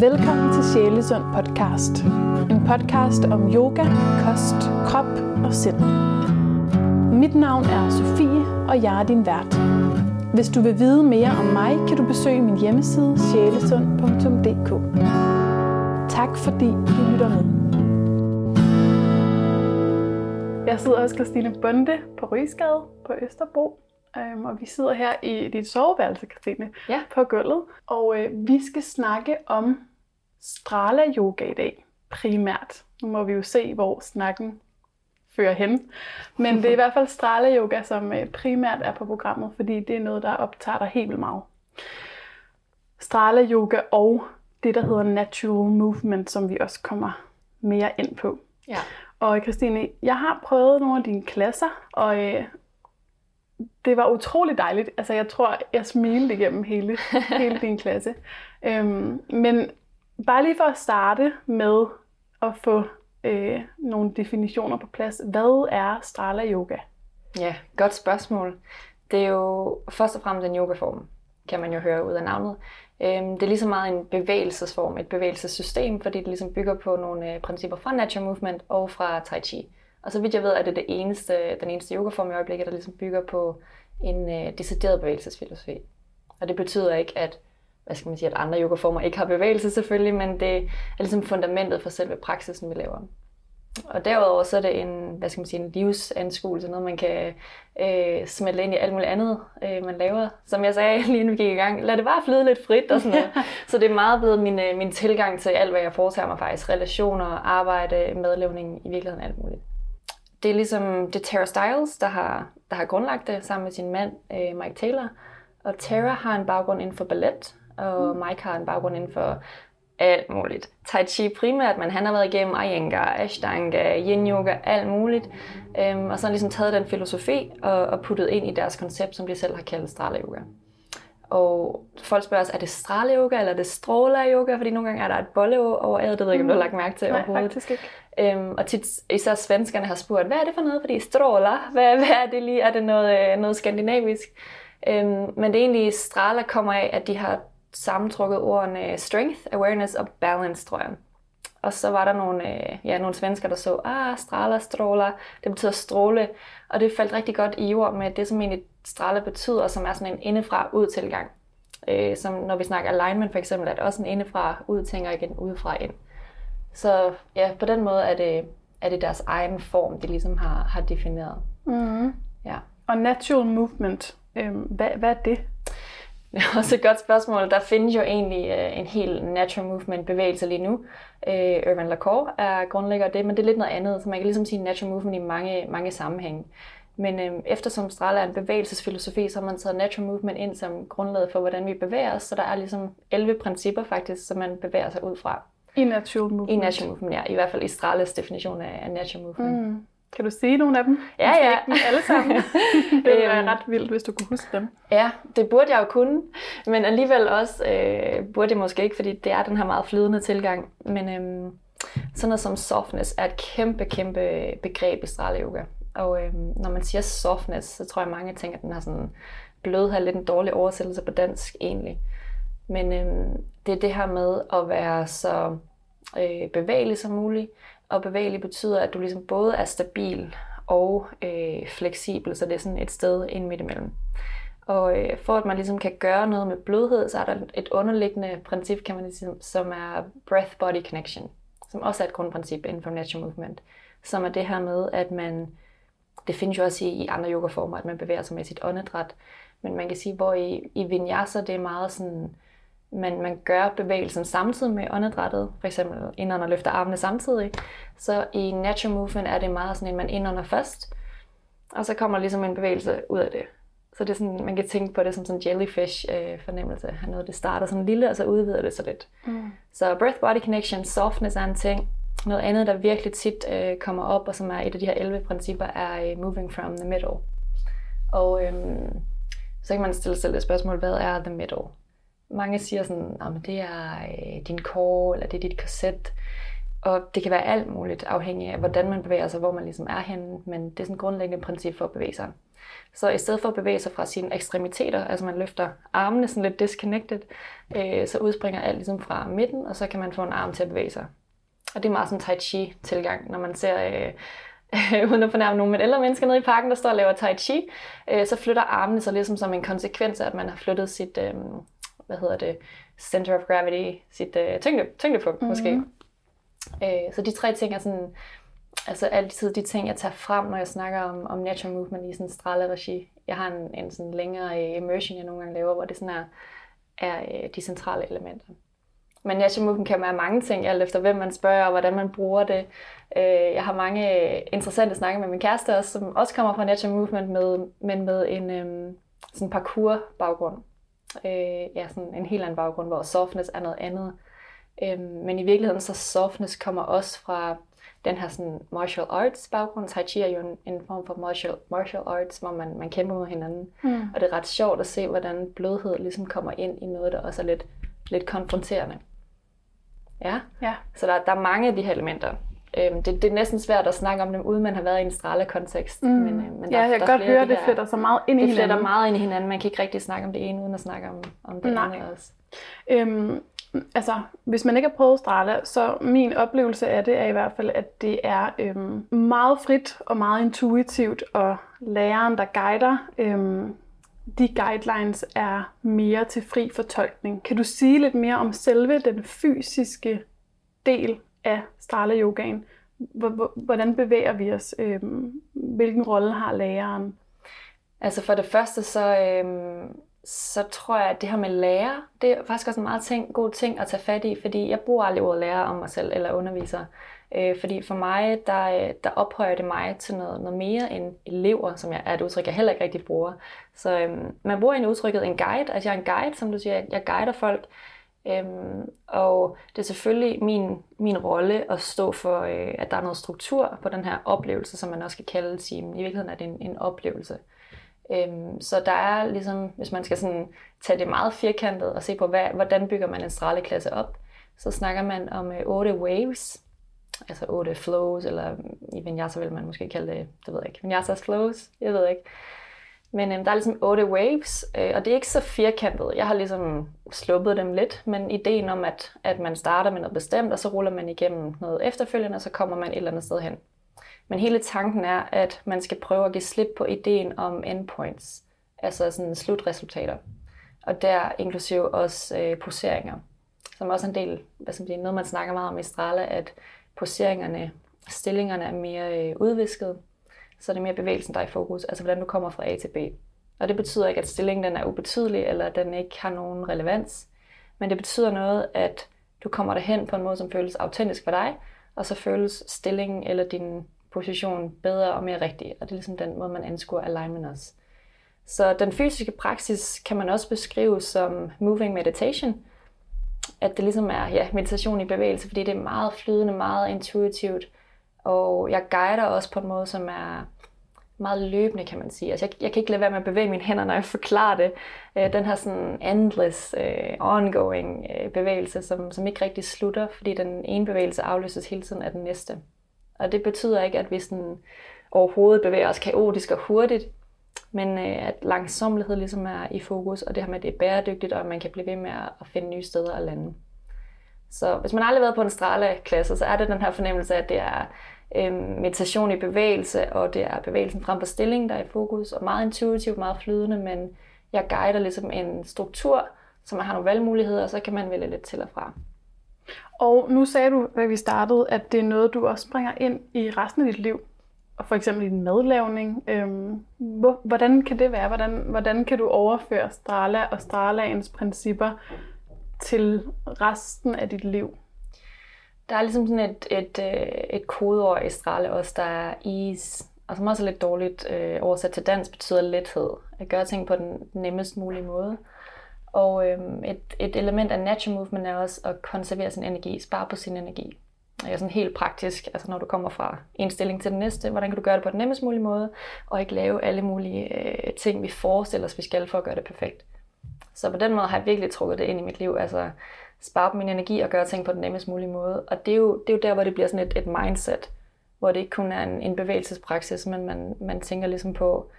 Velkommen til Sjælesund podcast. En podcast om yoga, kost, krop og sind. Mit navn er Sofie, og jeg er din vært. Hvis du vil vide mere om mig, kan du besøge min hjemmeside sjælesund.dk. Tak fordi du lytter med. Jeg sidder hos Christine Bunde på Rysgade på Østerbro. Øhm, og vi sidder her i dit soveværelse, Christine, Ja. på gulvet. Og øh, vi skal snakke om strala yoga i dag, primært. Nu må vi jo se, hvor snakken fører hen. Men det er i hvert fald strala yoga, som øh, primært er på programmet, fordi det er noget, der optager dig helt vildt meget. Strala yoga og det, der hedder natural movement, som vi også kommer mere ind på. Ja. Og Christine, jeg har prøvet nogle af dine klasser, og øh, det var utrolig dejligt. Altså, jeg tror, jeg smilede igennem hele, hele din klasse. Øhm, men bare lige for at starte med at få øh, nogle definitioner på plads. Hvad er Strala Yoga? Ja, godt spørgsmål. Det er jo først og fremmest en yogaform, kan man jo høre ud af navnet. Øhm, det er lige så meget en bevægelsesform, et bevægelsessystem, fordi det ligesom bygger på nogle øh, principper fra Natural Movement og fra Tai Chi. Og så vidt jeg ved, er det, det eneste, den eneste yogaform i øjeblikket, der ligesom bygger på en øh, decideret bevægelsesfilosofi. Og det betyder ikke, at, hvad skal man sige, at andre yogaformer ikke har bevægelse selvfølgelig, men det er ligesom fundamentet for selve praksisen, vi laver. Og derudover så er det en, hvad skal man sige, en livsanskuelse, noget man kan øh, smelte ind i alt muligt andet, øh, man laver. Som jeg sagde lige inden vi gik i gang, lad det bare flyde lidt frit og sådan noget. så det er meget blevet min, øh, min tilgang til alt, hvad jeg foretager mig faktisk. Relationer, arbejde, madlavning, i virkeligheden alt muligt. Det er ligesom, det er Tara Stiles, der har, der har grundlagt det sammen med sin mand, øh, Mike Taylor. Og Tara har en baggrund inden for ballet, og Mike har en baggrund inden for alt muligt. Tai Chi primært, men han har været igennem Iyengar, Ashtanga, Yin Yoga, alt muligt. Øhm, og så har han ligesom taget den filosofi og, og puttet ind i deres koncept, som de selv har kaldt Strala Yoga. Og folk spørger os, er det Strala Yoga, eller er det Stråla Yoga? Fordi nogle gange er der et bolle over æret, det ved jeg ikke, om du har lagt mærke til Nej, overhovedet. faktisk ikke. Øhm, og tit, især svenskerne har spurgt, hvad er det for noget? Fordi stråler, hvad, hvad er det lige? Er det noget, øh, noget skandinavisk? Øhm, men det egentlig stråler kommer af, at de har sammentrukket ordene strength, awareness og balance, tror jeg. Og så var der nogle, øh, ja, nogle svensker, der så, ah, stråler, stråler, det betyder stråle. Og det faldt rigtig godt i jord med det, som egentlig stråle betyder, som er sådan en indefra ud tilgang. Øh, som når vi snakker alignment for eksempel, er det også en indefra ud og igen udefra ind. Så ja, på den måde er det, er det deres egen form, de ligesom har, har defineret. Mm. Ja. Og natural movement, øhm, hvad, hvad er det? Det er også et godt spørgsmål. Der findes jo egentlig øh, en hel natural movement bevægelse lige nu. Øh, Lacour er grundlægger af det, men det er lidt noget andet. Så man kan ligesom sige natural movement i mange, mange sammenhænge. Men øh, eftersom Strala er en bevægelsesfilosofi, så har man taget natural movement ind som grundlaget for, hvordan vi bevæger os. Så der er ligesom 11 principper faktisk, som man bevæger sig ud fra. I natural movement. I natural movement, ja. I hvert fald i Stralas definition af, af natural movement. Mm. Kan du sige nogle af dem? Ja, Måske ja. Ikke alle sammen. det ville være Øhm. ret vildt, hvis du kunne huske dem. Ja, det burde jeg jo kunne, men alligevel også øh, burde jeg måske ikke, fordi det er den her meget flydende tilgang. Men øhm, sådan noget som softness er et kæmpe, kæmpe begreb i Strala Yoga. Og øhm, når man siger softness, så tror jeg mange tænker, at den har sådan blød her lidt en dårlig oversættelse på dansk egentlig. Men øhm, det er det her med at være så øh, bevægelig som muligt. Og bevægelig betyder, at du ligesom både er stabil og øh, fleksibel, så det er sådan et sted ind midt imellem. Og øh, for at man ligesom kan gøre noget med blødhed, så er der et underliggende princip, kan man sige, som er breath-body connection, som også er et grundprincip inden for natural movement, som er det her med, at man, det findes jo også i, i andre yogaformer, at man bevæger sig med sit åndedræt, men man kan sige, hvor i, i vinyasa, det er meget sådan, man, man gør bevægelsen samtidig med åndedrættet, for eksempel indånder og løfter armene samtidig. Så i natural movement er det meget sådan, at man indånder først, og så kommer ligesom en bevægelse ud af det. Så det er sådan, man kan tænke på det som sådan en jellyfish øh, noget, det starter sådan lille, og så udvider det så lidt. Mm. Så breath-body connection, softness er en ting. Noget andet, der virkelig tit øh, kommer op, og som er et af de her 11 principper, er øh, moving from the middle. Og øhm, så kan man stille sig selv et spørgsmål, hvad er the middle? Mange siger sådan, ah, at det er øh, din core, eller det er dit korset. Og det kan være alt muligt, afhængig af, hvordan man bevæger sig, hvor man ligesom er henne, men det er sådan et grundlæggende princip for at bevæge sig. Så i stedet for at bevæge sig fra sine ekstremiteter, altså man løfter armene sådan lidt disconnected, øh, så udspringer alt ligesom fra midten, og så kan man få en arm til at bevæge sig. Og det er meget sådan tai chi tilgang, når man ser, øh, uden at fornærme nogen, men ældre mennesker nede i parken, der står og laver tai chi, øh, så flytter armene sig ligesom som en konsekvens af, at man har flyttet sit, øh, hvad hedder det, center of gravity, sit øh, tyngde, tyngdepunkt mm-hmm. måske. Øh, så de tre ting er sådan, altså altid de ting, jeg tager frem, når jeg snakker om, om natural movement i sådan en regi. Jeg har en, en sådan længere immersion, jeg nogle gange laver, hvor det sådan er, er øh, de centrale elementer. Men natural movement kan være mange ting, alt efter hvem man spørger, og hvordan man bruger det. Øh, jeg har mange interessante snakker med min kæreste også, som også kommer fra natural movement, med, men med en øhm, sådan parkour-baggrund. Øh, ja, sådan en helt anden baggrund, hvor softness er noget andet. Øh, men i virkeligheden så softness kommer også fra den her sådan martial arts baggrund. Tai Chi er jo en, en form for martial, martial arts, hvor man, man kæmper mod hinanden. Mm. Og det er ret sjovt at se, hvordan blødhed ligesom kommer ind i noget, der også er lidt, lidt konfronterende. Ja, ja. så der, der er mange af de her elementer. Øhm, det, det er næsten svært at snakke om dem, uden man har været i en strale-kontekst. Mm. Men, øh, men der, ja, jeg kan godt høre, det fletter så meget ind i det hinanden. Det fletter meget ind i hinanden. Man kan ikke rigtig snakke om det ene, uden at snakke om, om det Nej. andet også. Øhm, altså, hvis man ikke har prøvet Strala, så min oplevelse af det er i hvert fald, at det er øhm, meget frit og meget intuitivt, og læreren, der guider, øhm, de guidelines er mere til fri fortolkning. Kan du sige lidt mere om selve den fysiske del af Strala Yogaen? Hvordan bevæger vi os? Øhm, hvilken rolle har læreren? Altså for det første, så, øhm, så tror jeg, at det her med lærer, det er faktisk også en meget ting, god ting at tage fat i, fordi jeg bruger aldrig ordet lærer om mig selv eller underviser. Øh, fordi for mig, der, der ophøjer det mig til noget, noget mere end elever, som jeg, er et udtryk, jeg heller ikke rigtig bruger. Så øhm, man bruger en udtrykket en guide, altså jeg er en guide, som du siger, jeg guider folk, Øhm, og det er selvfølgelig min, min rolle at stå for, øh, at der er noget struktur på den her oplevelse, som man også kan kalde timen. I virkeligheden er det en, en oplevelse. Øhm, så der er ligesom, hvis man skal sådan tage det meget firkantet og se på, hvad, hvordan bygger man en straleklasse op, så snakker man om øh, otte waves, altså otte flows, eller mm, i Vinyasa vil man måske kalde det, det ved jeg ikke, Vinyasas flows, jeg ved ikke. Men øhm, der er ligesom otte waves, øh, og det er ikke så firkantet. Jeg har ligesom sluppet dem lidt, men ideen om, at, at man starter med noget bestemt, og så ruller man igennem noget efterfølgende, og så kommer man et eller andet sted hen. Men hele tanken er, at man skal prøve at give slip på ideen om endpoints, altså sådan slutresultater. Og der inklusive også øh, poseringer, som også er en del, hvad som bliver noget man snakker meget om i Strala, at poseringerne, stillingerne er mere øh, udvisket, så er det mere bevægelsen, der er i fokus, altså hvordan du kommer fra A til B. Og det betyder ikke, at stillingen den er ubetydelig, eller at den ikke har nogen relevans, men det betyder noget, at du kommer derhen på en måde, som føles autentisk for dig, og så føles stillingen eller din position bedre og mere rigtig. Og det er ligesom den måde, man anskuer alignment også. Så den fysiske praksis kan man også beskrive som moving meditation. At det ligesom er ja, meditation i bevægelse, fordi det er meget flydende, meget intuitivt. Og jeg guider også på en måde, som er meget løbende, kan man sige. Altså, jeg, jeg kan ikke lade være med at bevæge mine hænder, når jeg forklarer det. Øh, den her sådan endless, øh, ongoing øh, bevægelse, som, som ikke rigtig slutter, fordi den ene bevægelse afløses hele tiden af den næste. Og det betyder ikke, at vi sådan overhovedet bevæger os kaotisk og hurtigt, men øh, at langsomlighed ligesom er i fokus, og det her med, at det er bæredygtigt, og at man kan blive ved med at finde nye steder at lande. Så hvis man aldrig har været på en strale-klasse, så er det den her fornemmelse af, at det er øh, meditation i bevægelse, og det er bevægelsen frem for stillingen, der er i fokus, og meget intuitivt, meget flydende, men jeg guider ligesom en struktur, så man har nogle valgmuligheder, og så kan man vælge lidt til og fra. Og nu sagde du, da vi startede, at det er noget, du også bringer ind i resten af dit liv, og for eksempel i din madlavning. Øhm, hvordan kan det være? Hvordan, hvordan kan du overføre Strala og Stralaens principper til resten af dit liv? Der er ligesom sådan et, et, øh, et kodeord i Strale også, der er ease, og som også er lidt dårligt øh, oversat til dansk, betyder lethed. At gøre ting på den nemmest mulige måde. Og øhm, et, et element af natural movement er også at konservere sin energi, spare på sin energi. Det er sådan helt praktisk, altså når du kommer fra en stilling til den næste, hvordan kan du gøre det på den nemmest mulige måde, og ikke lave alle mulige øh, ting, vi forestiller os, vi skal for at gøre det perfekt. Så på den måde har jeg virkelig trukket det ind i mit liv. Altså spare min energi og gøre ting på den nemmest mulige måde. Og det er jo, det er jo der, hvor det bliver sådan et, et mindset, hvor det ikke kun er en, en bevægelsespraksis, men man, man tænker ligesom på,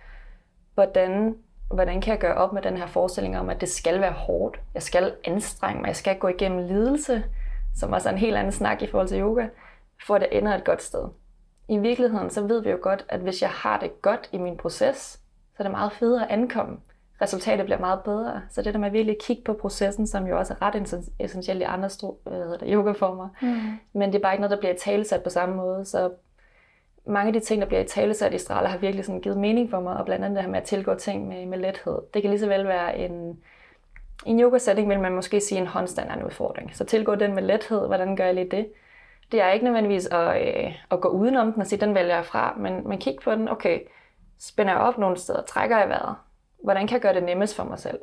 hvordan, hvordan kan jeg gøre op med den her forestilling om, at det skal være hårdt. Jeg skal anstrenge mig. Jeg skal gå igennem lidelse, som også er en helt anden snak i forhold til yoga, for at det ender et godt sted. I virkeligheden, så ved vi jo godt, at hvis jeg har det godt i min proces, så er det meget federe at ankomme. Resultatet bliver meget bedre. Så det der med at virkelig kigge på processen, som jo også er ret essentielt i andre yogaformer. Mm. Men det er bare ikke noget, der bliver talesat på samme måde. Så mange af de ting, der bliver i talesat i Strala, har virkelig sådan givet mening for mig, og blandt andet det her med at tilgå ting med, med lethed. Det kan lige så vel være en, i en yoga-setting vil man måske sige, en håndstand er en udfordring. Så tilgå den med lethed, hvordan gør jeg lige det? Det er ikke nødvendigvis at, øh, at gå udenom den og sige, den vælger jeg fra, men, men kig på den, okay, spænder jeg op nogle steder, trækker jeg vejret, hvordan kan jeg gøre det nemmest for mig selv?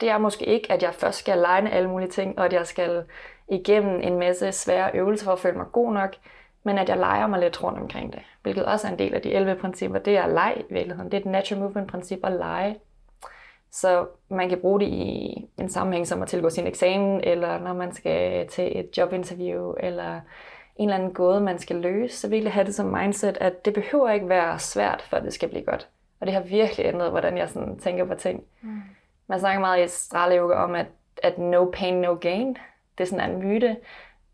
Det er måske ikke, at jeg først skal legne alle mulige ting, og at jeg skal igennem en masse svære øvelser for at føle mig god nok, men at jeg leger mig lidt rundt omkring det, hvilket også er en del af de 11 principper. Det er leg i virkeligheden. Det er et natural movement princip at lege. Så man kan bruge det i en sammenhæng som at tilgå sin eksamen, eller når man skal til et jobinterview, eller en eller anden gåde, man skal løse. Så virkelig have det som mindset, at det behøver ikke være svært, for at det skal blive godt. Og det har virkelig ændret, hvordan jeg sådan tænker på ting. Mm. Man snakker meget i Strala Yoga om, at, at no pain, no gain. Det er sådan en myte.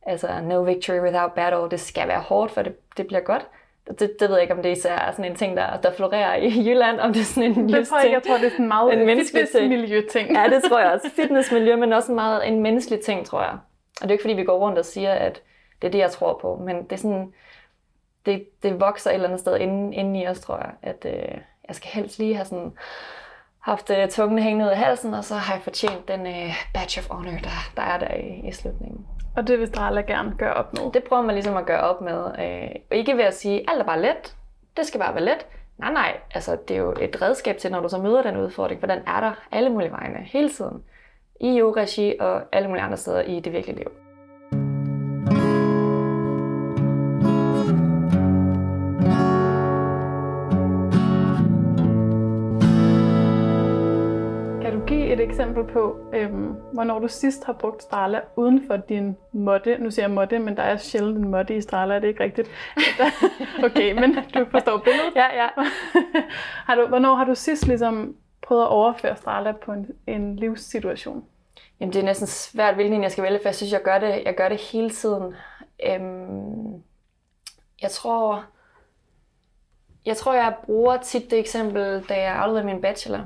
Altså, no victory without battle. Det skal være hårdt, for det, det bliver godt. Det, det ved jeg ikke, om det især er sådan en ting, der, der florerer i Jylland, om det er sådan en det tror jeg, ting. Jeg tror, det er sådan meget en fitnessmiljø-ting. Ja, det tror jeg også. Fitnessmiljø, men også meget en menneskelig ting, tror jeg. Og det er ikke, fordi vi går rundt og siger, at det er det, jeg tror på, men det er sådan, det, det vokser et eller andet sted inde, inde i os, tror jeg, at øh, jeg skal helst lige have sådan haft øh, tungen hængende ud af halsen, og så har jeg fortjent den øh, badge of honor, der, der er der i, i slutningen. Og det vil Strala gerne gøre op med? Det prøver man ligesom at gøre op med. Øh, og ikke ved at sige, alt er bare let. Det skal bare være let. Nej, nej. Altså, det er jo et redskab til, når du så møder den udfordring, for den er der alle mulige vegne hele tiden. I yoga og alle mulige andre steder i det virkelige liv. Eksempel på, øhm, hvornår du sidst har brugt Strala uden for din måtte. Nu siger jeg måtte, men der er sjældent en måtte i Strala, er det ikke rigtigt? okay, men du forstår billedet? ja, ja. har du, hvornår har du sidst ligesom prøvet at overføre Strala på en, en livssituation? Jamen, det er næsten svært, hvilken jeg skal vælge, for jeg synes, jeg gør det, jeg gør det hele tiden. Øhm, jeg tror, jeg tror, jeg bruger tit det eksempel, da jeg afleverede min bachelor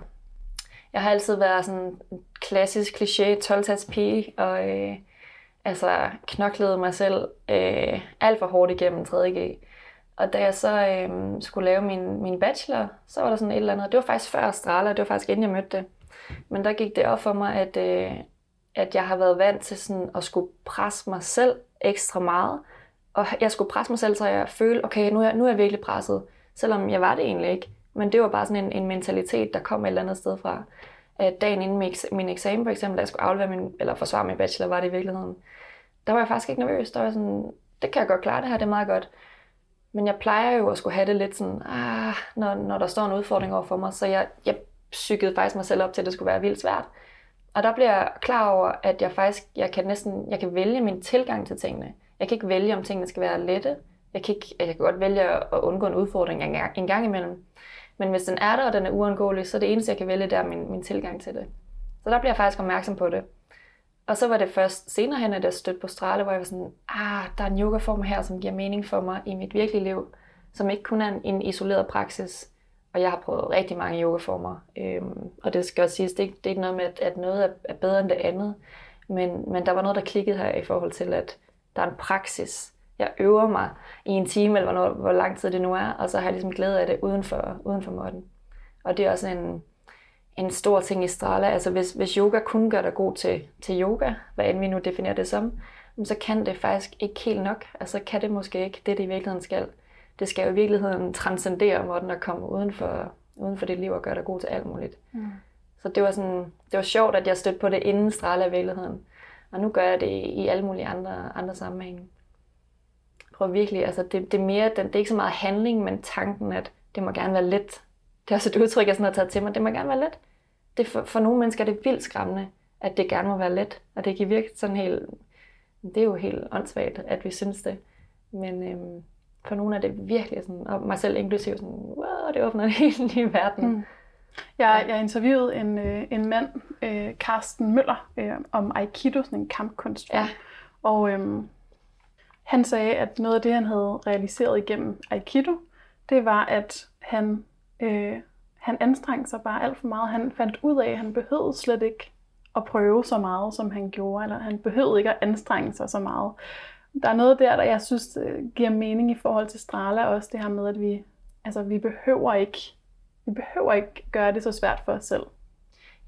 jeg har altid været sådan en klassisk kliché 12 pige, og øh, altså knoklede mig selv øh, alt for hårdt igennem 3.G. Og da jeg så øh, skulle lave min, min bachelor, så var der sådan et eller andet. Det var faktisk før Astrala, det var faktisk inden jeg mødte det. Men der gik det op for mig, at, øh, at jeg har været vant til sådan at skulle presse mig selv ekstra meget. Og jeg skulle presse mig selv, så jeg følte, okay, nu er, nu er jeg virkelig presset. Selvom jeg var det egentlig ikke. Men det var bare sådan en, en mentalitet, der kom et eller andet sted fra. At dagen inden min, min eksamen for eksempel, da jeg skulle aflevere min, eller forsvare min bachelor, var det i virkeligheden. Der var jeg faktisk ikke nervøs. Der var sådan, det kan jeg godt klare, det her det er meget godt. Men jeg plejer jo at skulle have det lidt sådan, ah, når, når der står en udfordring over for mig. Så jeg, jeg psykede faktisk mig selv op til, at det skulle være vildt svært. Og der bliver jeg klar over, at jeg faktisk jeg kan næsten jeg kan vælge min tilgang til tingene. Jeg kan ikke vælge, om tingene skal være lette. Jeg kan, ikke, jeg kan godt vælge at undgå en udfordring en gang, en gang imellem. Men hvis den er der, og den er uundgåelig, så er det eneste, jeg kan vælge, det er min, min tilgang til det. Så der bliver jeg faktisk opmærksom på det. Og så var det først senere hen, at jeg stødte på Strale, hvor jeg var sådan, ah, der er en yogaform her, som giver mening for mig i mit virkelige liv, som ikke kun er en, en isoleret praksis. Og jeg har prøvet rigtig mange yogaformer, øhm, og det skal også siges, det, det er ikke noget med, at, at noget er, er bedre end det andet, men, men der var noget, der klikkede her i forhold til, at der er en praksis, jeg øver mig i en time, eller hvor, hvor lang tid det nu er, og så har jeg ligesom glæde af det uden for, uden for måtten. Og det er også en, en stor ting i Strala. Altså hvis, hvis yoga kun gør dig god til, til yoga, hvad end vi nu definerer det som, så kan det faktisk ikke helt nok. Altså kan det måske ikke det, det i virkeligheden skal. Det skal jo i virkeligheden transcendere måtten at komme uden for, uden for dit liv og gøre dig god til alt muligt. Mm. Så det var, sådan, det var sjovt, at jeg stødte på det inden Strala i virkeligheden. Og nu gør jeg det i alle mulige andre, andre sammenhænge prøver virkelig, altså det, det er mere, det, det er ikke så meget handling, men tanken, at det må gerne være let. Det er også et udtryk, jeg sådan har taget til mig, det må gerne være let. det for, for nogle mennesker er det vildt skræmmende, at det gerne må være let, og det kan virke sådan helt, det er jo helt åndssvagt, at vi synes det. Men øhm, for nogle er det virkelig sådan, og mig selv inklusive sådan, wow, det åbner en helt ny verden. Mm. Jeg, jeg interviewede en, øh, en mand, øh, Carsten Møller, øh, om Aikido, sådan en kampkunstform. Ja. Og øh, han sagde, at noget af det, han havde realiseret igennem Aikido, det var, at han, øh, han anstrengte sig bare alt for meget. Han fandt ud af, at han behøvede slet ikke at prøve så meget, som han gjorde, eller han behøvede ikke at anstrenge sig så meget. Der er noget der, der jeg synes øh, giver mening i forhold til Strala, også det her med, at vi, altså, vi behøver ikke vi behøver ikke gøre det så svært for os selv.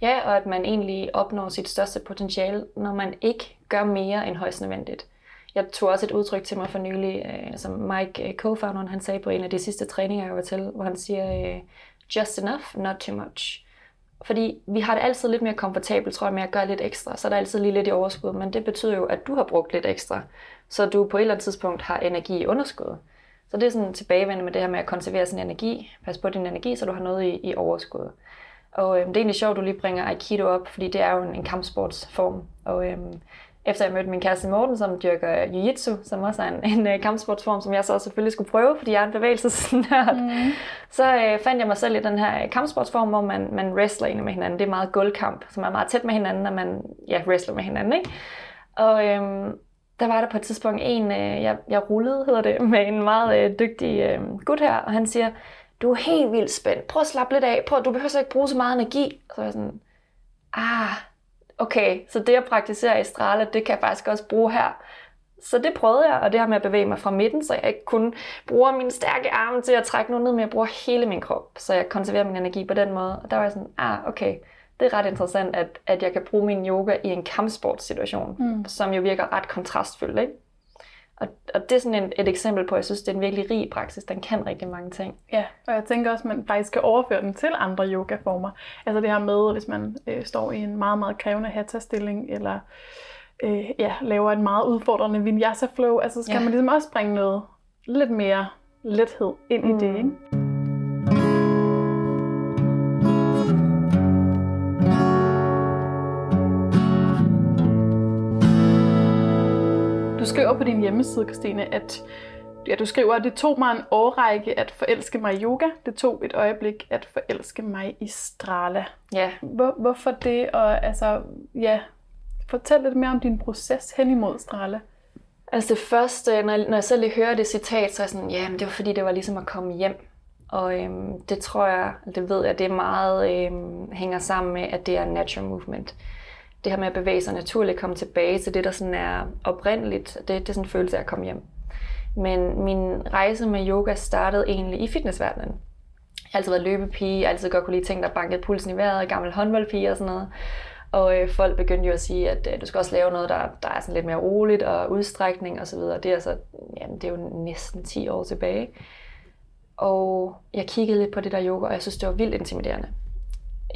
Ja, og at man egentlig opnår sit største potentiale, når man ikke gør mere end højst nødvendigt. Jeg tog også et udtryk til mig for nylig, øh, som Mike, øh, co-founderen, han sagde på en af de sidste træninger, jeg var til, hvor han siger, øh, just enough, not too much. Fordi vi har det altid lidt mere komfortabelt, tror jeg, med at gøre lidt ekstra. Så er der altid lige lidt i overskud, men det betyder jo, at du har brugt lidt ekstra. Så du på et eller andet tidspunkt har energi i underskud. Så det er sådan tilbagevendende med det her med at konservere sin energi. Pas på din energi, så du har noget i, i overskud. Og øhm, det er egentlig sjovt, at du lige bringer Aikido op, fordi det er jo en, en kampsportsform. Og øhm, efter jeg mødte min kæreste Morten, som dyrker Jiu-Jitsu, som også er en, en uh, kampsportsform, som jeg så selvfølgelig skulle prøve, fordi jeg er en bevægelsesnørd, mm. så øh, fandt jeg mig selv i den her øh, kampsportsform, hvor man, man wrestler med hinanden. Det er meget gulvkamp, som er meget tæt med hinanden, når man ja, wrestler med hinanden. Ikke? Og øhm, der var der på et tidspunkt en, øh, jeg, jeg rullede, hedder det, med en meget øh, dygtig øh, gut her, og han siger, du er helt vildt spændt, prøv at slappe lidt af, prøv, du behøver så ikke bruge så meget energi. Så jeg sådan, ah, okay, så det at praktisere i strale, det kan jeg faktisk også bruge her. Så det prøvede jeg, og det her med at bevæge mig fra midten, så jeg ikke kun bruger mine stærke arme til at trække noget ned, men jeg bruger hele min krop, så jeg konserverer min energi på den måde. Og der var jeg sådan, ah, okay, det er ret interessant, at, at jeg kan bruge min yoga i en kampsportssituation, mm. som jo virker ret kontrastfyldt. Ikke? Og, og det er sådan et, et eksempel på, at jeg synes, det er en virkelig rig praksis. Den kan rigtig mange ting. Ja, og jeg tænker også, at man faktisk kan overføre den til andre yogaformer. Altså det her med, hvis man øh, står i en meget, meget krævende hatha-stilling, eller øh, ja, laver en meget udfordrende vinyasa flow, altså så kan ja. man ligesom også bringe noget lidt mere lethed ind mm. i det. Ikke? Du skriver på din hjemmeside, Christine, at ja, du skriver, at det tog mig en årrække at forelske mig i yoga. Det tog et øjeblik at forelske mig i Strala. Ja. Hvor, hvorfor det? Og altså, ja, fortæl lidt mere om din proces hen imod Strala. Altså det første, når, når jeg selv lige hører det citat, så er jeg sådan, ja, men det var fordi, det var ligesom at komme hjem. Og øhm, det tror jeg, det ved jeg, det er meget øhm, hænger sammen med, at det er natural movement det her med at bevæge sig naturligt, komme tilbage til det, der sådan er oprindeligt, det, det er sådan en følelse af at komme hjem. Men min rejse med yoga startede egentlig i fitnessverdenen. Jeg har altid været løbepige, jeg har altid godt kunne lide ting, der bankede pulsen i vejret, gammel håndboldpige og sådan noget. Og øh, folk begyndte jo at sige, at øh, du skal også lave noget, der, der er sådan lidt mere roligt og udstrækning osv. Det er altså, jamen, det er jo næsten 10 år tilbage. Og jeg kiggede lidt på det der yoga, og jeg synes, det var vildt intimiderende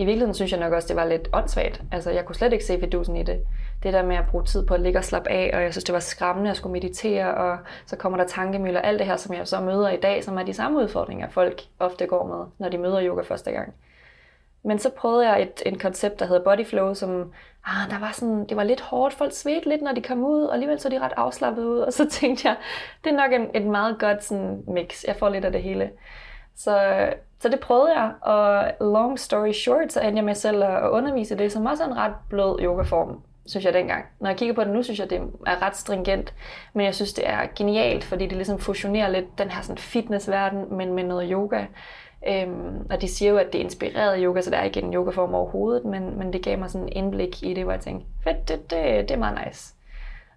i virkeligheden synes jeg nok også, det var lidt åndssvagt. Altså, jeg kunne slet ikke se vidusen i det. Det der med at bruge tid på at ligge og slappe af, og jeg synes, det var skræmmende at skulle meditere, og så kommer der tankemøller, alt det her, som jeg så møder i dag, som er de samme udfordringer, folk ofte går med, når de møder yoga første gang. Men så prøvede jeg et, et koncept, der hedder Body Flow, som ah, der var sådan, det var lidt hårdt. Folk svedte lidt, når de kom ud, og alligevel så de ret afslappet ud. Og så tænkte jeg, det er nok en, et meget godt sådan, mix. Jeg får lidt af det hele. Så, så det prøvede jeg, og long story short, så endte jeg med selv at undervise det, som også er en ret blød yogaform, synes jeg dengang. Når jeg kigger på det nu, synes jeg, det er ret stringent, men jeg synes, det er genialt, fordi det ligesom fusionerer lidt den her sådan fitnessverden, men med noget yoga. Øhm, og de siger jo, at det er inspireret yoga, så der er ikke en yogaform overhovedet, men, men det gav mig sådan en indblik i det, hvor jeg tænkte, fedt, det, det, det er meget nice.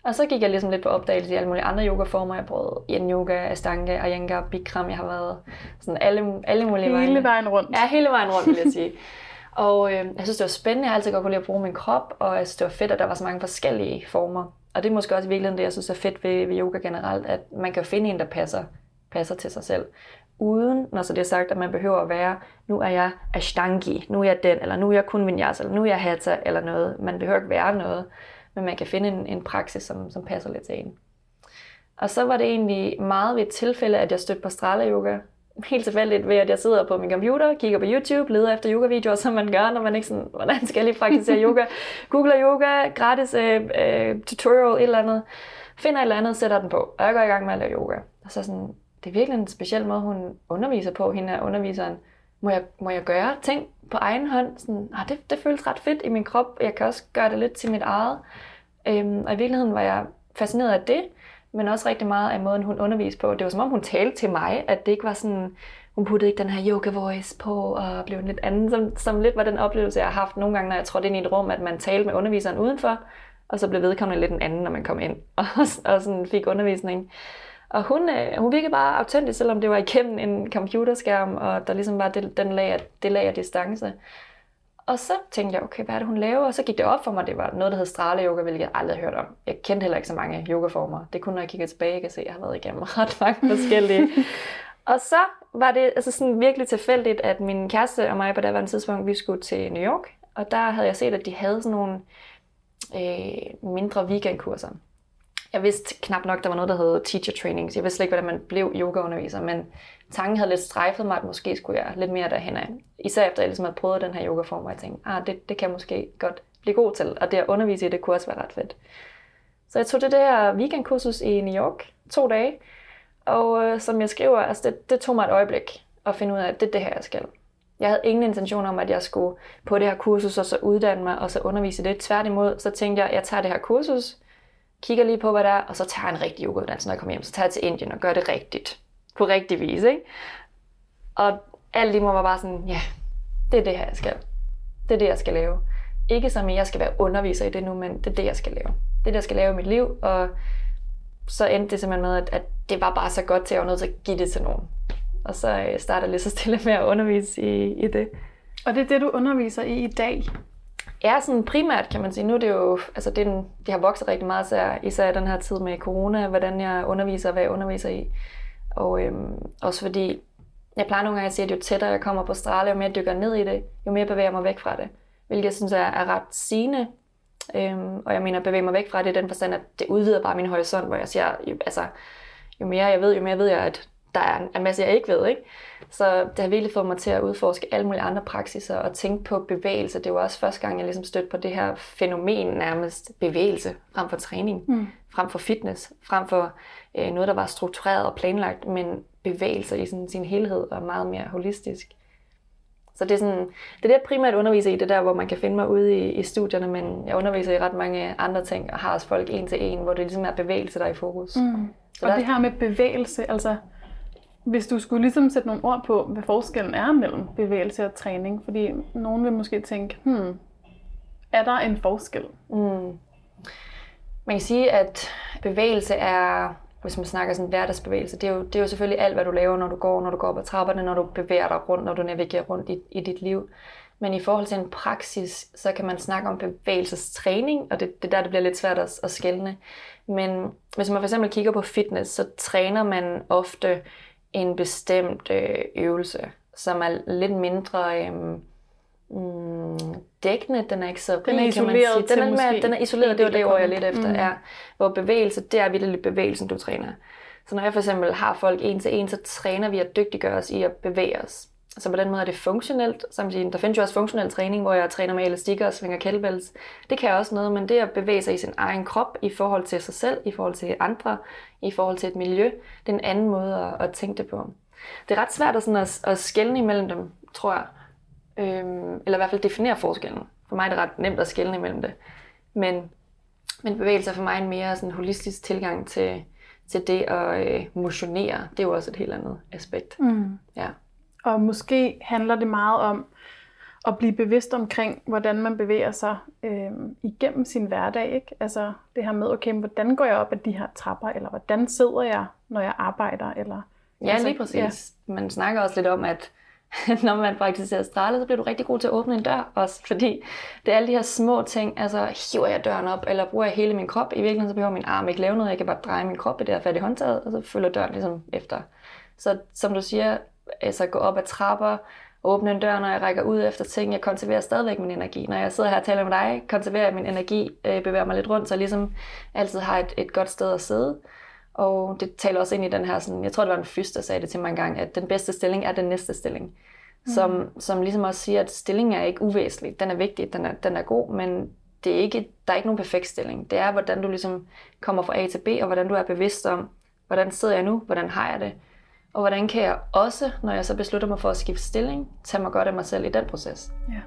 Og så gik jeg ligesom lidt på opdagelse i alle mulige andre yogaformer. Jeg prøvede yin yoga, astanga, ayanga, bikram. Jeg har været sådan alle, alle mulige hele vejen. Hele vejen rundt. Ja, hele vejen rundt, vil jeg sige. og øh, jeg synes, det var spændende. Jeg har altid godt kunne lide at bruge min krop, og jeg synes, det var fedt, at der var så mange forskellige former. Og det er måske også i virkeligheden det, jeg synes er fedt ved, ved yoga generelt, at man kan finde en, der passer, passer til sig selv. Uden, når så det er sagt, at man behøver at være, nu er jeg ashtangi, nu er jeg den, eller nu er jeg kun vinyasa, eller nu er jeg hatha, eller noget. Man behøver ikke være noget men man kan finde en, en praksis, som, som passer lidt til en. Og så var det egentlig meget ved et tilfælde, at jeg stødte på Strala Yoga, helt tilfældigt ved, at jeg sidder på min computer, kigger på YouTube, leder efter yoga-videoer, som man gør, når man ikke sådan, hvordan skal jeg lige praktisere yoga? Googler yoga, gratis øh, øh, tutorial, et eller andet. Finder et eller andet, sætter den på, og jeg går i gang med at lave yoga. Og så sådan, det er virkelig en speciel måde, hun underviser på, hende er underviseren. Må jeg, må jeg gøre ting på egen hånd? Sådan, ah, det, det føles ret fedt i min krop. Jeg kan også gøre det lidt til mit eget. Øhm, og i virkeligheden var jeg fascineret af det, men også rigtig meget af måden, hun underviste på. Det var som om, hun talte til mig, at det ikke var sådan, hun puttede ikke den her yoga voice på og blev en lidt anden, som, som lidt var den oplevelse, jeg har haft nogle gange, når jeg trådte ind i et rum, at man talte med underviseren udenfor, og så blev vedkommende lidt en anden, når man kom ind og, og sådan fik undervisning. Og hun, øh, hun virkede bare autentisk, selvom det var igennem en computerskærm, og der ligesom var det, den lag, det lag af distance. Og så tænkte jeg, okay, hvad er det, hun laver? Og så gik det op for mig, det var noget, der hed strale yoga, hvilket jeg aldrig havde hørt om. Jeg kendte heller ikke så mange yogaformer. Det kunne, når jeg kigger tilbage, jeg kan se, at jeg har været igennem ret mange forskellige. og så var det altså sådan virkelig tilfældigt, at min kæreste og mig på det tidspunkt, vi skulle til New York. Og der havde jeg set, at de havde sådan nogle øh, mindre weekendkurser. Jeg vidste knap nok, der var noget, der hed teacher training. Jeg vidste slet ikke, hvordan man blev yogaunderviser, men tanken havde lidt strejfet mig, at måske skulle jeg lidt mere derhen af. Især efter jeg ligesom havde prøvet den her yogaform, og jeg tænkte, ah, det, det kan jeg måske godt blive god til, og det at undervise i det kunne også være ret fedt. Så jeg tog det der weekendkursus i New York, to dage, og øh, som jeg skriver, altså det, det tog mig et øjeblik at finde ud af, at det er det her, jeg skal. Jeg havde ingen intention om, at jeg skulle på det her kursus og så uddanne mig og så undervise det. Tværtimod, så tænkte jeg, at jeg tager det her kursus, kigger lige på, hvad der er, og så tager jeg en rigtig yogauddannelse, når jeg kommer hjem. Så tager jeg til Indien og gør det rigtigt. På rigtig vis, ikke? Og alt i må var bare sådan, ja, det er det her, jeg skal. Det er det, jeg skal lave. Ikke som at jeg skal være underviser i det nu, men det er det, jeg skal lave. Det er det, jeg skal lave i mit liv, og så endte det simpelthen med, at, at det var bare så godt til, at jeg var nødt til at give det til nogen. Og så øh, starter jeg lige så stille med at undervise i, i det. Og det er det, du underviser i i dag? Er sådan primært, kan man sige. Nu er det jo, altså det, det har vokset rigtig meget, især, især i den her tid med corona, hvordan jeg underviser og hvad jeg underviser i. Og øhm, også fordi, jeg plejer nogle gange at sige, at jo tættere jeg kommer på strale, jo mere jeg dykker ned i det, jo mere bevæger jeg mig væk fra det. Hvilket jeg synes er, er ret sigende. Øhm, og jeg mener, at bevæge mig væk fra det i den forstand, at det udvider bare min horisont, hvor jeg siger, jo, altså, jo mere jeg ved, jo mere ved jeg, at der er en masse, jeg ikke ved. Ikke? Så det har virkelig fået mig til at udforske alle mulige andre praksiser og tænke på bevægelse. Det var også første gang, jeg ligesom stødte på det her fænomen nærmest bevægelse frem for træning, mm. frem for fitness, frem for øh, noget, der var struktureret og planlagt, men bevægelser i sådan, sin helhed og meget mere holistisk. Så det er, sådan, det er det, jeg primært underviser i, det der, hvor man kan finde mig ude i, i studierne, men jeg underviser i ret mange andre ting, og har også folk en til en, hvor det ligesom er bevægelse, der er i fokus. Mm. og der... det her med bevægelse, altså hvis du skulle ligesom sætte nogle ord på, hvad forskellen er mellem bevægelse og træning, fordi nogen vil måske tænke, hmm, er der en forskel? Mm. Man kan sige, at bevægelse er, hvis man snakker sådan hverdagsbevægelse, det er, jo, det er jo selvfølgelig alt, hvad du laver, når du går, når du går op ad trapperne, når du bevæger dig rundt, når du navigerer rundt i, i dit liv. Men i forhold til en praksis, så kan man snakke om bevægelsestræning, og det, det er der, det bliver lidt svært at, at skælne. Men hvis man for eksempel kigger på fitness, så træner man ofte en bestemt øh, øvelse, som er lidt mindre øh, mm, dækkende. Den er ikke så rig, kan man sige. Den er, med, den er isoleret, det var det ord, jeg lidt efter. Mm. Er, hvor bevægelse, det er virkelig bevægelsen, du træner. Så når jeg for eksempel har folk en til en, så træner vi at dygtiggøre os i at bevæge os. Så på den måde er det funktionelt. Samtidig, der findes jo også funktionel træning, hvor jeg træner med elastikker og svinger kettlebells. Det kan også noget, men det at bevæge sig i sin egen krop i forhold til sig selv, i forhold til andre, i forhold til et miljø, det er en anden måde at, at tænke det på. Det er ret svært at, sådan at, at skelne imellem dem, tror jeg. Øhm, eller i hvert fald definere forskellen. For mig er det ret nemt at skelne imellem det. Men, men bevægelse er for mig en mere sådan holistisk tilgang til, til det at øh, motionere. Det er jo også et helt andet aspekt. Mm. Ja. Og måske handler det meget om at blive bevidst omkring, hvordan man bevæger sig øh, igennem sin hverdag. Ikke? Altså det her med, okay, hvordan går jeg op ad de her trapper, eller hvordan sidder jeg, når jeg arbejder? Eller, ja, altså, lige præcis. Ja. Man snakker også lidt om, at når man praktiserer stræle, så bliver du rigtig god til at åbne en dør også, fordi det er alle de her små ting, altså hiver jeg døren op, eller bruger jeg hele min krop, i virkeligheden så behøver min arm ikke lave noget, jeg kan bare dreje min krop i det her fat i håndtaget, og så følger døren ligesom efter. Så som du siger, altså gå op ad trapper, åbne en dør, når jeg rækker ud efter ting. Jeg konserverer stadigvæk min energi. Når jeg sidder her og taler med dig, konserverer jeg min energi, øh, bevæger mig lidt rundt, så jeg ligesom altid har et, et godt sted at sidde. Og det taler også ind i den her, sådan, jeg tror det var en fys, der sagde det til mig engang, at den bedste stilling er den næste stilling. Mm. Som, som ligesom også siger, at stillingen er ikke uvæsentlig. Den er vigtig, den er, den er god, men det er ikke, der er ikke nogen perfekt stilling. Det er, hvordan du ligesom kommer fra A til B, og hvordan du er bevidst om, hvordan sidder jeg nu, hvordan har jeg det, og hvordan kan jeg også, når jeg så beslutter mig for at skifte stilling, tage mig godt af mig selv i den proces. Ja.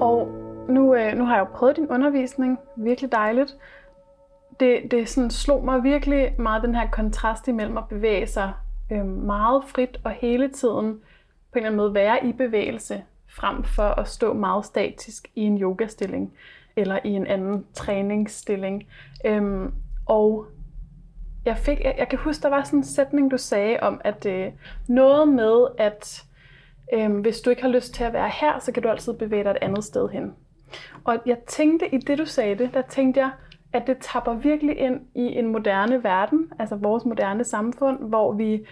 Og nu, øh, nu har jeg jo prøvet din undervisning. Virkelig dejligt. Det, det sådan slog mig virkelig meget den her kontrast imellem at bevæge sig øh, meget frit og hele tiden på en eller anden måde være i bevægelse, frem for at stå meget statisk i en yogastilling eller i en anden træningsstilling. Øhm, og jeg, fik, jeg, jeg kan huske, der var sådan en sætning, du sagde om, at øh, noget med, at øh, hvis du ikke har lyst til at være her, så kan du altid bevæge dig et andet sted hen. Og jeg tænkte i det, du sagde det, der tænkte jeg, at det tapper virkelig ind i en moderne verden, altså vores moderne samfund, hvor vi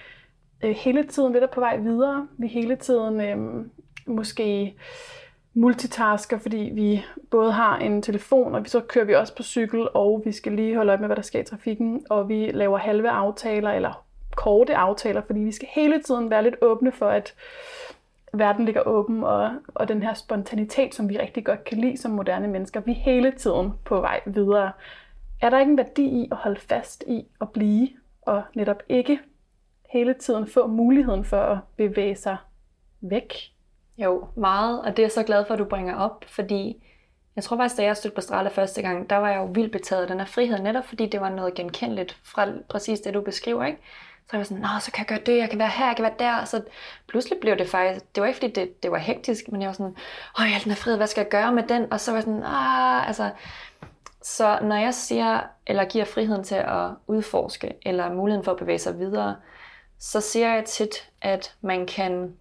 øh, hele tiden lidt er på vej videre. Vi hele tiden øh, måske multitasker, fordi vi både har en telefon, og så kører vi også på cykel, og vi skal lige holde øje med, hvad der sker i trafikken, og vi laver halve aftaler, eller korte aftaler, fordi vi skal hele tiden være lidt åbne for, at verden ligger åben, og, og den her spontanitet, som vi rigtig godt kan lide som moderne mennesker, vi er hele tiden på vej videre. Er der ikke en værdi i at holde fast i at blive, og netop ikke hele tiden få muligheden for at bevæge sig væk jo, meget, og det er jeg så glad for, at du bringer op, fordi jeg tror faktisk, da jeg stødte på Strala første gang, der var jeg jo vildt betaget af den her frihed, netop fordi det var noget genkendeligt fra præcis det, du beskriver, ikke? Så jeg var sådan, nå, så kan jeg gøre det, jeg kan være her, jeg kan være der. Så pludselig blev det faktisk, det var ikke fordi det, det var hektisk, men jeg var sådan, åh, jeg den her frihed, hvad skal jeg gøre med den? Og så var jeg sådan, ah, altså, så når jeg siger, eller giver friheden til at udforske, eller muligheden for at bevæge sig videre, så siger jeg tit, at man kan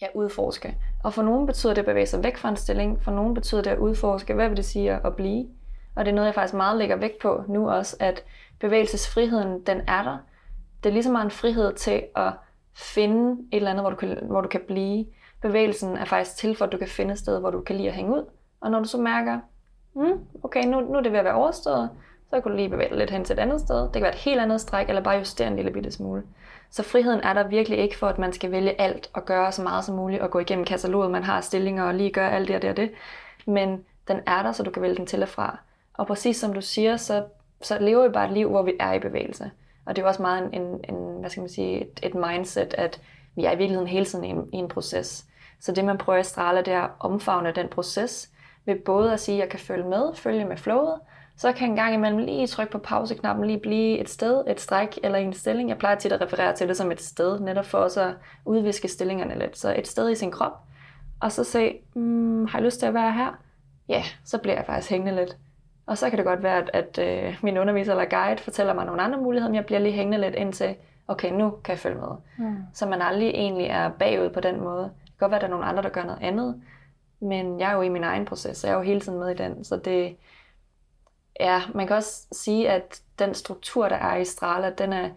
ja, udforske. Og for nogen betyder det at bevæge sig væk fra en stilling, for nogen betyder det at udforske, hvad vil det sige at blive. Og det er noget, jeg faktisk meget lægger vægt på nu også, at bevægelsesfriheden, den er der. Det er ligesom meget en frihed til at finde et eller andet, hvor du kan, hvor du kan blive. Bevægelsen er faktisk til for, at du kan finde et sted, hvor du kan lide at hænge ud. Og når du så mærker, mm, okay, nu, nu er det ved at være overstået, så kan du lige bevæge dig lidt hen til et andet sted. Det kan være et helt andet stræk, eller bare justere en lille bitte smule. Så friheden er der virkelig ikke for, at man skal vælge alt og gøre så meget som muligt og gå igennem kataloget, man har stillinger og lige gøre alt det og det og det. Men den er der, så du kan vælge den til og fra. Og præcis som du siger, så, så lever vi bare et liv, hvor vi er i bevægelse. Og det er også meget en, en, en hvad skal man sige, et, et mindset, at vi er i virkeligheden hele tiden i en, i en proces. Så det, man prøver at strale, det er at omfavne den proces, ved både at sige, at jeg kan følge med, følge med flowet, så kan jeg en gang imellem lige trykke på pauseknappen, lige blive et sted, et stræk eller en stilling. Jeg plejer tit at referere til det som et sted, netop for også at udviske stillingerne lidt. Så et sted i sin krop, og så se, mm, har jeg lyst til at være her? Ja, så bliver jeg faktisk hængende lidt. Og så kan det godt være, at, at øh, min underviser eller guide fortæller mig nogle andre muligheder, men jeg bliver lige hængende lidt indtil, okay, nu kan jeg følge med. Mm. Så man aldrig egentlig er bagud på den måde. Det kan godt være, at der er nogle andre, der gør noget andet, men jeg er jo i min egen proces, så jeg er jo hele tiden med i den. Så det, ja, man kan også sige, at den struktur, der er i Strala, den er,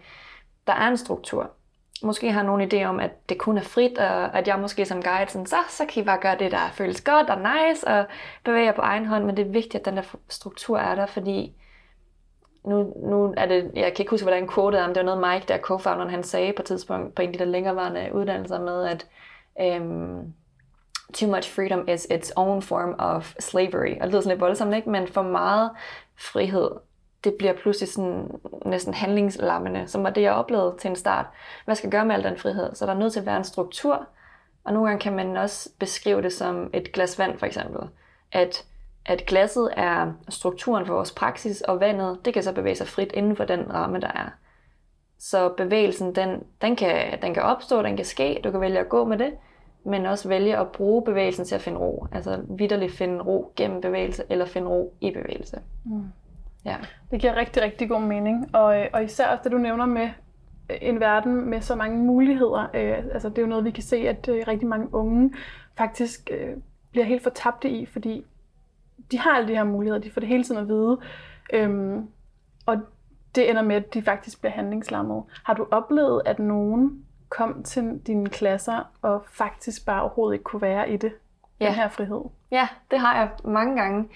der er en struktur. Måske har nogen idé om, at det kun er frit, og at jeg måske som guide, sådan, så, så kan I bare gøre det, der føles godt og nice, og bevæge jer på egen hånd, men det er vigtigt, at den der struktur er der, fordi nu, nu er det, jeg kan ikke huske, hvordan quote er, men det var noget Mike, der co-founderen, han sagde på et tidspunkt på en af de der længerevarende uddannelser med, at øhm, too much freedom is its own form of slavery. Og det lyder sådan lidt voldsomt, ikke? Men for meget frihed, det bliver pludselig sådan næsten handlingslammende, som var det, jeg oplevede til en start. Hvad skal jeg gøre med al den frihed? Så der er nødt til at være en struktur, og nogle gange kan man også beskrive det som et glas vand, for eksempel. At, at glasset er strukturen for vores praksis, og vandet, det kan så bevæge sig frit inden for den ramme, der er. Så bevægelsen, den, den, kan, den kan opstå, den kan ske, du kan vælge at gå med det, men også vælge at bruge bevægelsen til at finde ro. Altså vidderligt finde ro gennem bevægelse, eller finde ro i bevægelse. Mm. Ja. Det giver rigtig, rigtig god mening. Og, og især også det, du nævner med øh, en verden med så mange muligheder. Øh, altså det er jo noget, vi kan se, at øh, rigtig mange unge faktisk øh, bliver helt fortabte i, fordi de har alle de her muligheder, de får det hele tiden at vide. Øhm, og det ender med, at de faktisk bliver handlingslammet. Har du oplevet, at nogen kom til dine klasser og faktisk bare overhovedet ikke kunne være i det, ja. den her frihed? Ja, det har jeg mange gange.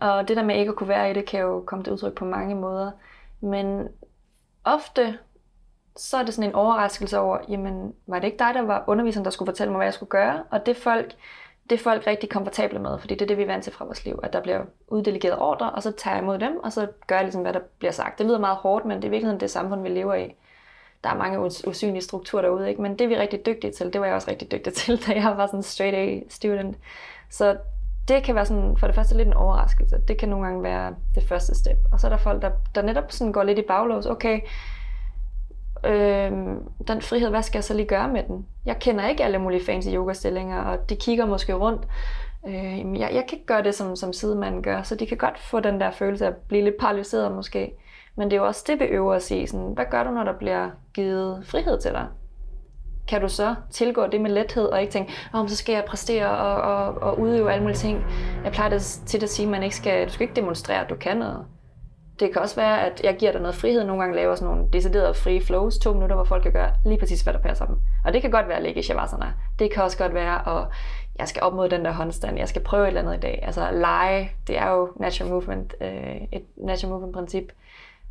Og det der med ikke at kunne være i det, kan jo komme til udtryk på mange måder. Men ofte så er det sådan en overraskelse over, jamen, var det ikke dig, der var underviseren, der skulle fortælle mig, hvad jeg skulle gøre? Og det folk, det er folk rigtig komfortable med, fordi det er det, vi er vant til fra vores liv, at der bliver uddelegeret ordre, og så tager jeg imod dem, og så gør jeg ligesom, hvad der bliver sagt. Det lyder meget hårdt, men det er i virkeligheden det samfund, vi lever i. Der er mange usynlige strukturer derude, ikke? men det vi er rigtig dygtige til. Det var jeg også rigtig dygtig til, da jeg var sådan straight A student. Så det kan være sådan, for det første lidt en overraskelse. Det kan nogle gange være det første step. Og så er der folk, der, der netop sådan går lidt i baglås. Okay, øh, den frihed, hvad skal jeg så lige gøre med den? Jeg kender ikke alle mulige fancy yogastillinger, og de kigger måske rundt. Øh, jeg, jeg kan ikke gøre det, som, som sidemanden gør, så de kan godt få den der følelse af at blive lidt paralyseret måske. Men det er jo også det, vi øver os i. Sådan, hvad gør du, når der bliver givet frihed til dig? Kan du så tilgå det med lethed og ikke tænke, oh, så skal jeg præstere og, og, og udøve alle mulige ting. Jeg plejer det til at sige, at man ikke skal, du skal ikke demonstrere, at du kan noget. Det kan også være, at jeg giver dig noget frihed. Nogle gange laver sådan nogle deciderede free flows, to minutter, hvor folk kan gøre lige præcis, hvad der passer dem. Og det kan godt være at ligge i shavasana. Det kan også godt være, at jeg skal op mod den der håndstand. Jeg skal prøve et eller andet i dag. Altså lege, det er jo natural movement, øh, et natural movement princip.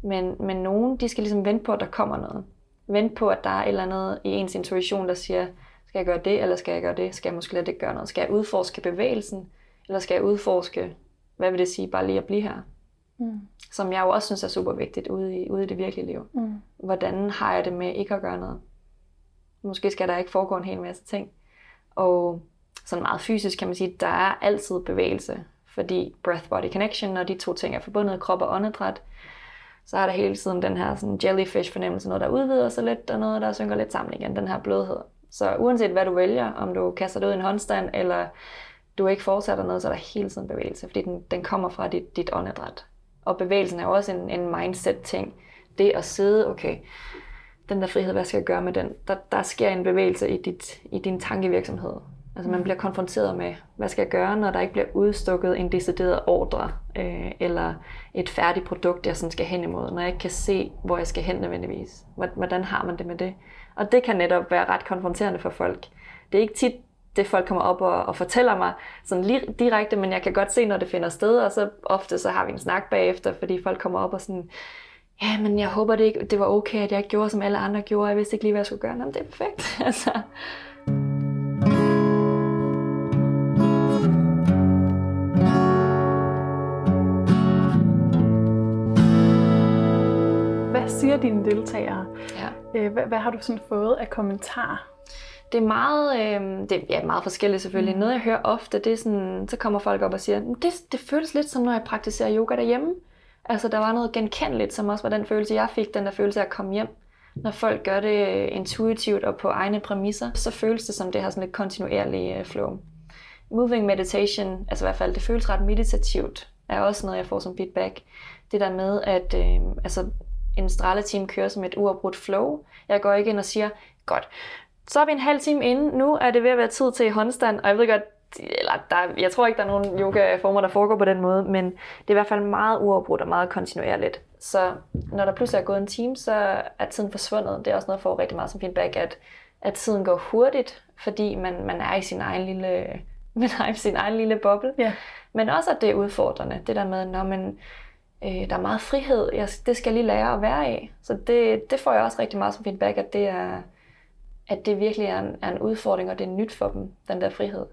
Men, men nogen, de skal ligesom vente på, at der kommer noget. Vente på, at der er et eller andet i ens intuition, der siger, skal jeg gøre det, eller skal jeg gøre det? Skal jeg måske lade det gøre noget? Skal jeg udforske bevægelsen? Eller skal jeg udforske, hvad vil det sige, bare lige at blive her? Mm. Som jeg jo også synes er super vigtigt ude i, ude i det virkelige liv. Mm. Hvordan har jeg det med ikke at gøre noget? Måske skal der ikke foregå en hel masse ting. Og sådan meget fysisk kan man sige, der er altid bevægelse. Fordi breath-body connection, når de to ting er forbundet, krop og åndedræt, så er der hele tiden den her sådan jellyfish fornemmelse, noget der udvider sig lidt, og noget der synker lidt sammen igen, den her blødhed. Så uanset hvad du vælger, om du kaster det ud i en håndstand, eller du ikke fortsætter noget, så er der hele tiden bevægelse, fordi den, den kommer fra dit, dit åndedræt. Og bevægelsen er jo også en, en mindset-ting. Det at sidde, okay, den der frihed, hvad skal jeg gøre med den? Der, der sker en bevægelse i, dit, i din tankevirksomhed. Altså man bliver konfronteret med, hvad skal jeg gøre, når der ikke bliver udstukket en decideret ordre, øh, eller et færdigt produkt, jeg sådan skal hen imod, når jeg ikke kan se, hvor jeg skal hen nødvendigvis. Hvordan har man det med det? Og det kan netop være ret konfronterende for folk. Det er ikke tit det, folk kommer op og, og fortæller mig sådan lige direkte, men jeg kan godt se, når det finder sted, og så ofte så har vi en snak bagefter, fordi folk kommer op og sådan, ja, men jeg håber det ikke, det var okay, at jeg ikke gjorde, som alle andre gjorde, jeg vidste ikke lige, hvad jeg skulle gøre. Jamen, det er perfekt. altså. Siger dine deltagere? Ja. Øh, hvad, hvad har du sådan fået af kommentarer det er meget, øh, det er ja, meget forskelligt selvfølgelig. Mm. Noget jeg hører ofte, det er sådan, så kommer folk op og siger, det, det føles lidt som når jeg praktiserer yoga derhjemme. Altså der var noget genkendeligt, som også var den følelse, jeg fik, den der følelse af at komme hjem. Når folk gør det intuitivt og på egne præmisser, så føles det som det har sådan lidt kontinuerlig øh, flow. Moving meditation, altså i hvert fald, det føles ret meditativt, er også noget, jeg får som feedback. Det der med, at øh, altså, en straleteam kører som et uafbrudt flow. Jeg går ikke ind og siger, godt, så er vi en halv time inde. Nu er det ved at være tid til håndstand, og jeg ved godt, eller der, jeg tror ikke, der er nogen yogaformer, der foregår på den måde, men det er i hvert fald meget uafbrudt og meget kontinuerligt. Så når der pludselig er gået en time, så er tiden forsvundet. Det er også noget, jeg får rigtig meget som feedback, at, at tiden går hurtigt, fordi man, man er i sin egen lille, man er i sin egen lille boble. Ja. Men også, at det er udfordrende. Det der med, når man, øh, der er meget frihed, jeg, det skal jeg lige lære at være i. Så det, det får jeg også rigtig meget som feedback, at det er, at det virkelig er en, er en udfordring, og det er nyt for dem, den der frihed.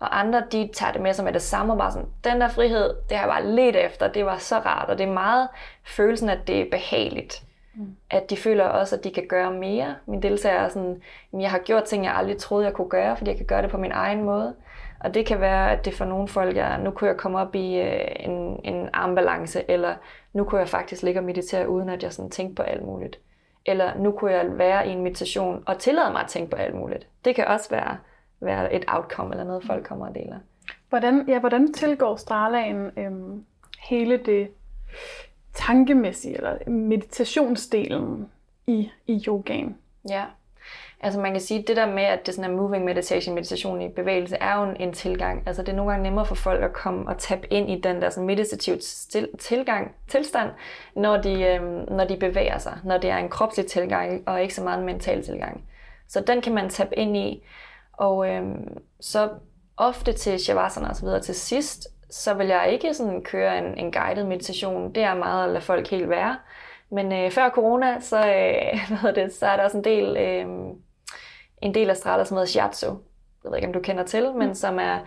Og andre, de tager det med som med det samme, og bare sådan, den der frihed, det har jeg bare let efter, det var så rart, og det er meget følelsen, at det er behageligt. Mm. At de føler også, at de kan gøre mere. Min deltager er sådan, jeg har gjort ting, jeg aldrig troede, jeg kunne gøre, fordi jeg kan gøre det på min egen måde. Og det kan være, at det for nogle folk er, nu kunne jeg komme op i øh, en, en armbalance, eller nu kunne jeg faktisk ligge og meditere, uden at jeg sådan tænkte på alt muligt. Eller nu kunne jeg være i en meditation og tillade mig at tænke på alt muligt. Det kan også være, være et outcome eller noget, folk kommer og deler. Hvordan, ja, hvordan tilgår Stralaen øhm, hele det tankemæssige, eller meditationsdelen i, i yogaen? Ja, Altså man kan sige, at det der med, at det sådan er moving meditation, meditation i bevægelse, er jo en, en tilgang. Altså det er nogle gange nemmere for folk at komme og tappe ind i den der sådan meditativ til, tilgang, tilstand, når de, øhm, når de bevæger sig. Når det er en kropslig tilgang, og ikke så meget en mental tilgang. Så den kan man tappe ind i. Og øhm, så ofte til Shavasana og så videre til sidst, så vil jeg ikke sådan køre en, en guided meditation. Det er meget at lade folk helt være. Men øh, før corona, så, øh, hvad det, så er der også en del, øh, en del af Strala, som hedder Shiatsu. Jeg ved ikke, om du kender til, men mm. som er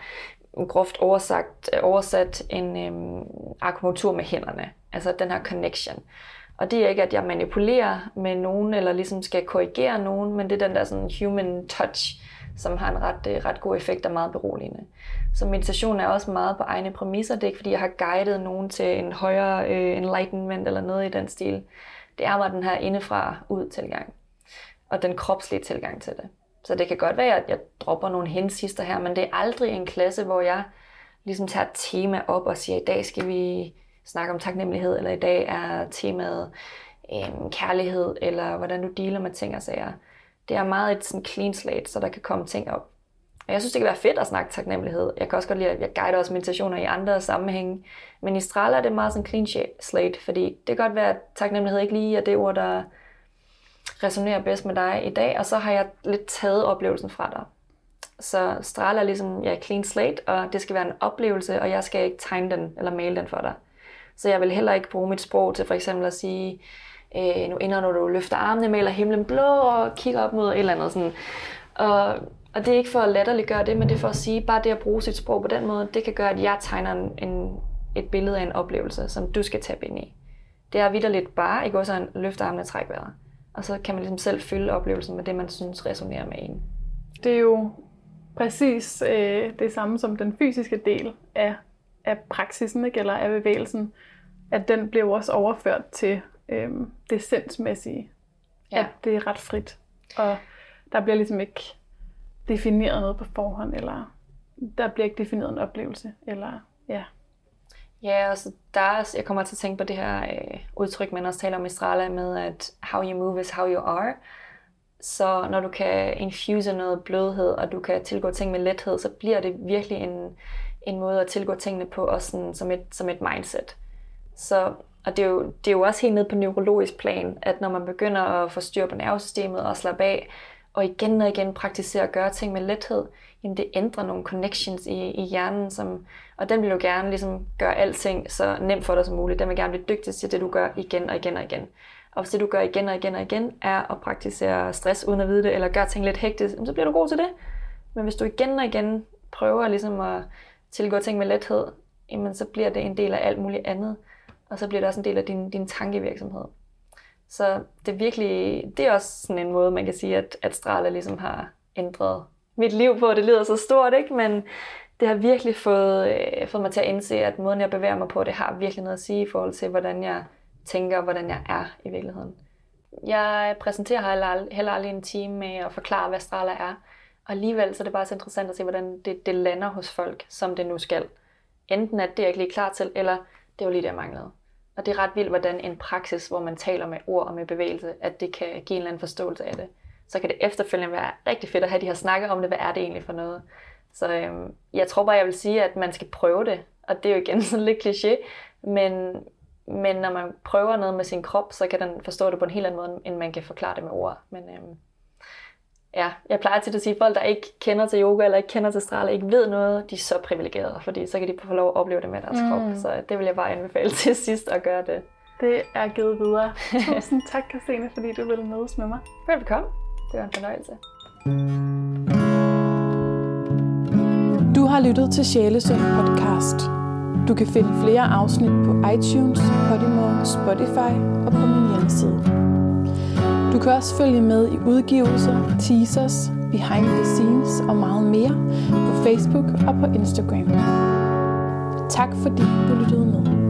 groft oversagt, oversat en øh, akupunktur med hænderne. Altså den her connection. Og det er ikke, at jeg manipulerer med nogen, eller ligesom skal korrigere nogen, men det er den der sådan human touch, som har en ret, øh, ret god effekt og meget beroligende. Så meditation er også meget på egne præmisser. Det er ikke, fordi jeg har guidet nogen til en højere uh, enlightenment eller noget i den stil. Det er bare den her indefra ud tilgang. Og den kropslige tilgang til det. Så det kan godt være, at jeg dropper nogle hensister her, men det er aldrig en klasse, hvor jeg ligesom tager et tema op og siger, i dag skal vi snakke om taknemmelighed, eller i dag er temaet um, kærlighed, eller hvordan du dealer med ting og sager. Det er meget et sådan clean slate, så der kan komme ting op. Og jeg synes, det kan være fedt at snakke taknemmelighed. Jeg kan også godt lide, at jeg guider også meditationer i andre sammenhænge. Men i Strala er det meget sådan clean slate, fordi det kan godt være, at taknemmelighed ikke lige er det ord, der resonerer bedst med dig i dag, og så har jeg lidt taget oplevelsen fra dig. Så Strala er ligesom ja, clean slate, og det skal være en oplevelse, og jeg skal ikke tegne den eller male den for dig. Så jeg vil heller ikke bruge mit sprog til for eksempel at sige, øh, nu ender når du løfter armene, maler himlen blå og kigger op mod et eller andet sådan. Og, og det er ikke for at latterliggøre det, men det er for at sige, bare det at bruge sit sprog på den måde, det kan gøre, at jeg tegner en, en, et billede af en oplevelse, som du skal tage ind i. Det er vidderligt bare, ikke også en løfter armene og træk vejret. Og så kan man ligesom selv fylde oplevelsen med det, man synes resonerer med en. Det er jo præcis øh, det samme som den fysiske del af, af praksisen, ikke? eller af bevægelsen, at den bliver også overført til øh, det sindsmæssige. Ja. At det er ret frit. Og der bliver ligesom ikke defineret noget på forhånd, eller der bliver ikke defineret en oplevelse, eller ja. Ja, og så der er, jeg kommer til at tænke på det her øh, udtryk, man også taler om i Strala med, at how you move is how you are. Så når du kan infuse noget blødhed, og du kan tilgå ting med lethed, så bliver det virkelig en, en måde at tilgå tingene på, også sådan, som, et, som et mindset. Så, og det er, jo, det er jo også helt ned på neurologisk plan, at når man begynder at få styr på nervesystemet og slappe af, og igen og igen praktisere at gøre ting med lethed, jamen det ændrer nogle connections i, i hjernen, som, og den vil jo gerne ligesom gøre alting så nemt for dig som muligt. Den vil gerne blive dygtig til det, du gør igen og igen og igen. Og hvis det, du gør igen og igen og igen, er at praktisere stress uden at vide det, eller gøre ting lidt hektisk, så bliver du god til det. Men hvis du igen og igen prøver ligesom at tilgå ting med lethed, jamen så bliver det en del af alt muligt andet. Og så bliver det også en del af din, din tankevirksomhed. Så det er virkelig, det er også sådan en måde, man kan sige, at, at Strala ligesom har ændret mit liv på. Det lyder så stort, ikke? Men det har virkelig fået, øh, fået mig til at indse, at måden, jeg bevæger mig på, det har virkelig noget at sige i forhold til, hvordan jeg tænker, og hvordan jeg er i virkeligheden. Jeg præsenterer heller, heller aldrig en time med at forklare, hvad Strala er. Og alligevel så er det bare så interessant at se, hvordan det, det lander hos folk, som det nu skal. Enten at det er ikke lige klar til, eller det var lige det, jeg manglede. Og det er ret vildt, hvordan en praksis, hvor man taler med ord og med bevægelse, at det kan give en eller anden forståelse af det. Så kan det efterfølgende være rigtig fedt at have de her snakker om det. Hvad er det egentlig for noget? Så øhm, jeg tror bare, jeg vil sige, at man skal prøve det. Og det er jo igen sådan lidt kliché. Men, men når man prøver noget med sin krop, så kan den forstå det på en helt anden måde, end man kan forklare det med ord. Men øhm, ja, jeg plejer til at sige, at folk, der ikke kender til yoga eller ikke kender til strala, ikke ved noget, de er så privilegerede, fordi så kan de få lov at opleve det med deres mm. krop. Så det vil jeg bare anbefale til sidst at gøre det. Det er givet videre. Tusind tak, Christine, fordi du ville mødes med mig. Velbekomme. Det var en fornøjelse. Du har lyttet til Sjælesund podcast. Du kan finde flere afsnit på iTunes, Podimo, Spotify og på min hjemmeside. Du kan også følge med i udgivelser, teasers, behind the scenes og meget mere på Facebook og på Instagram. Tak fordi du lyttede med.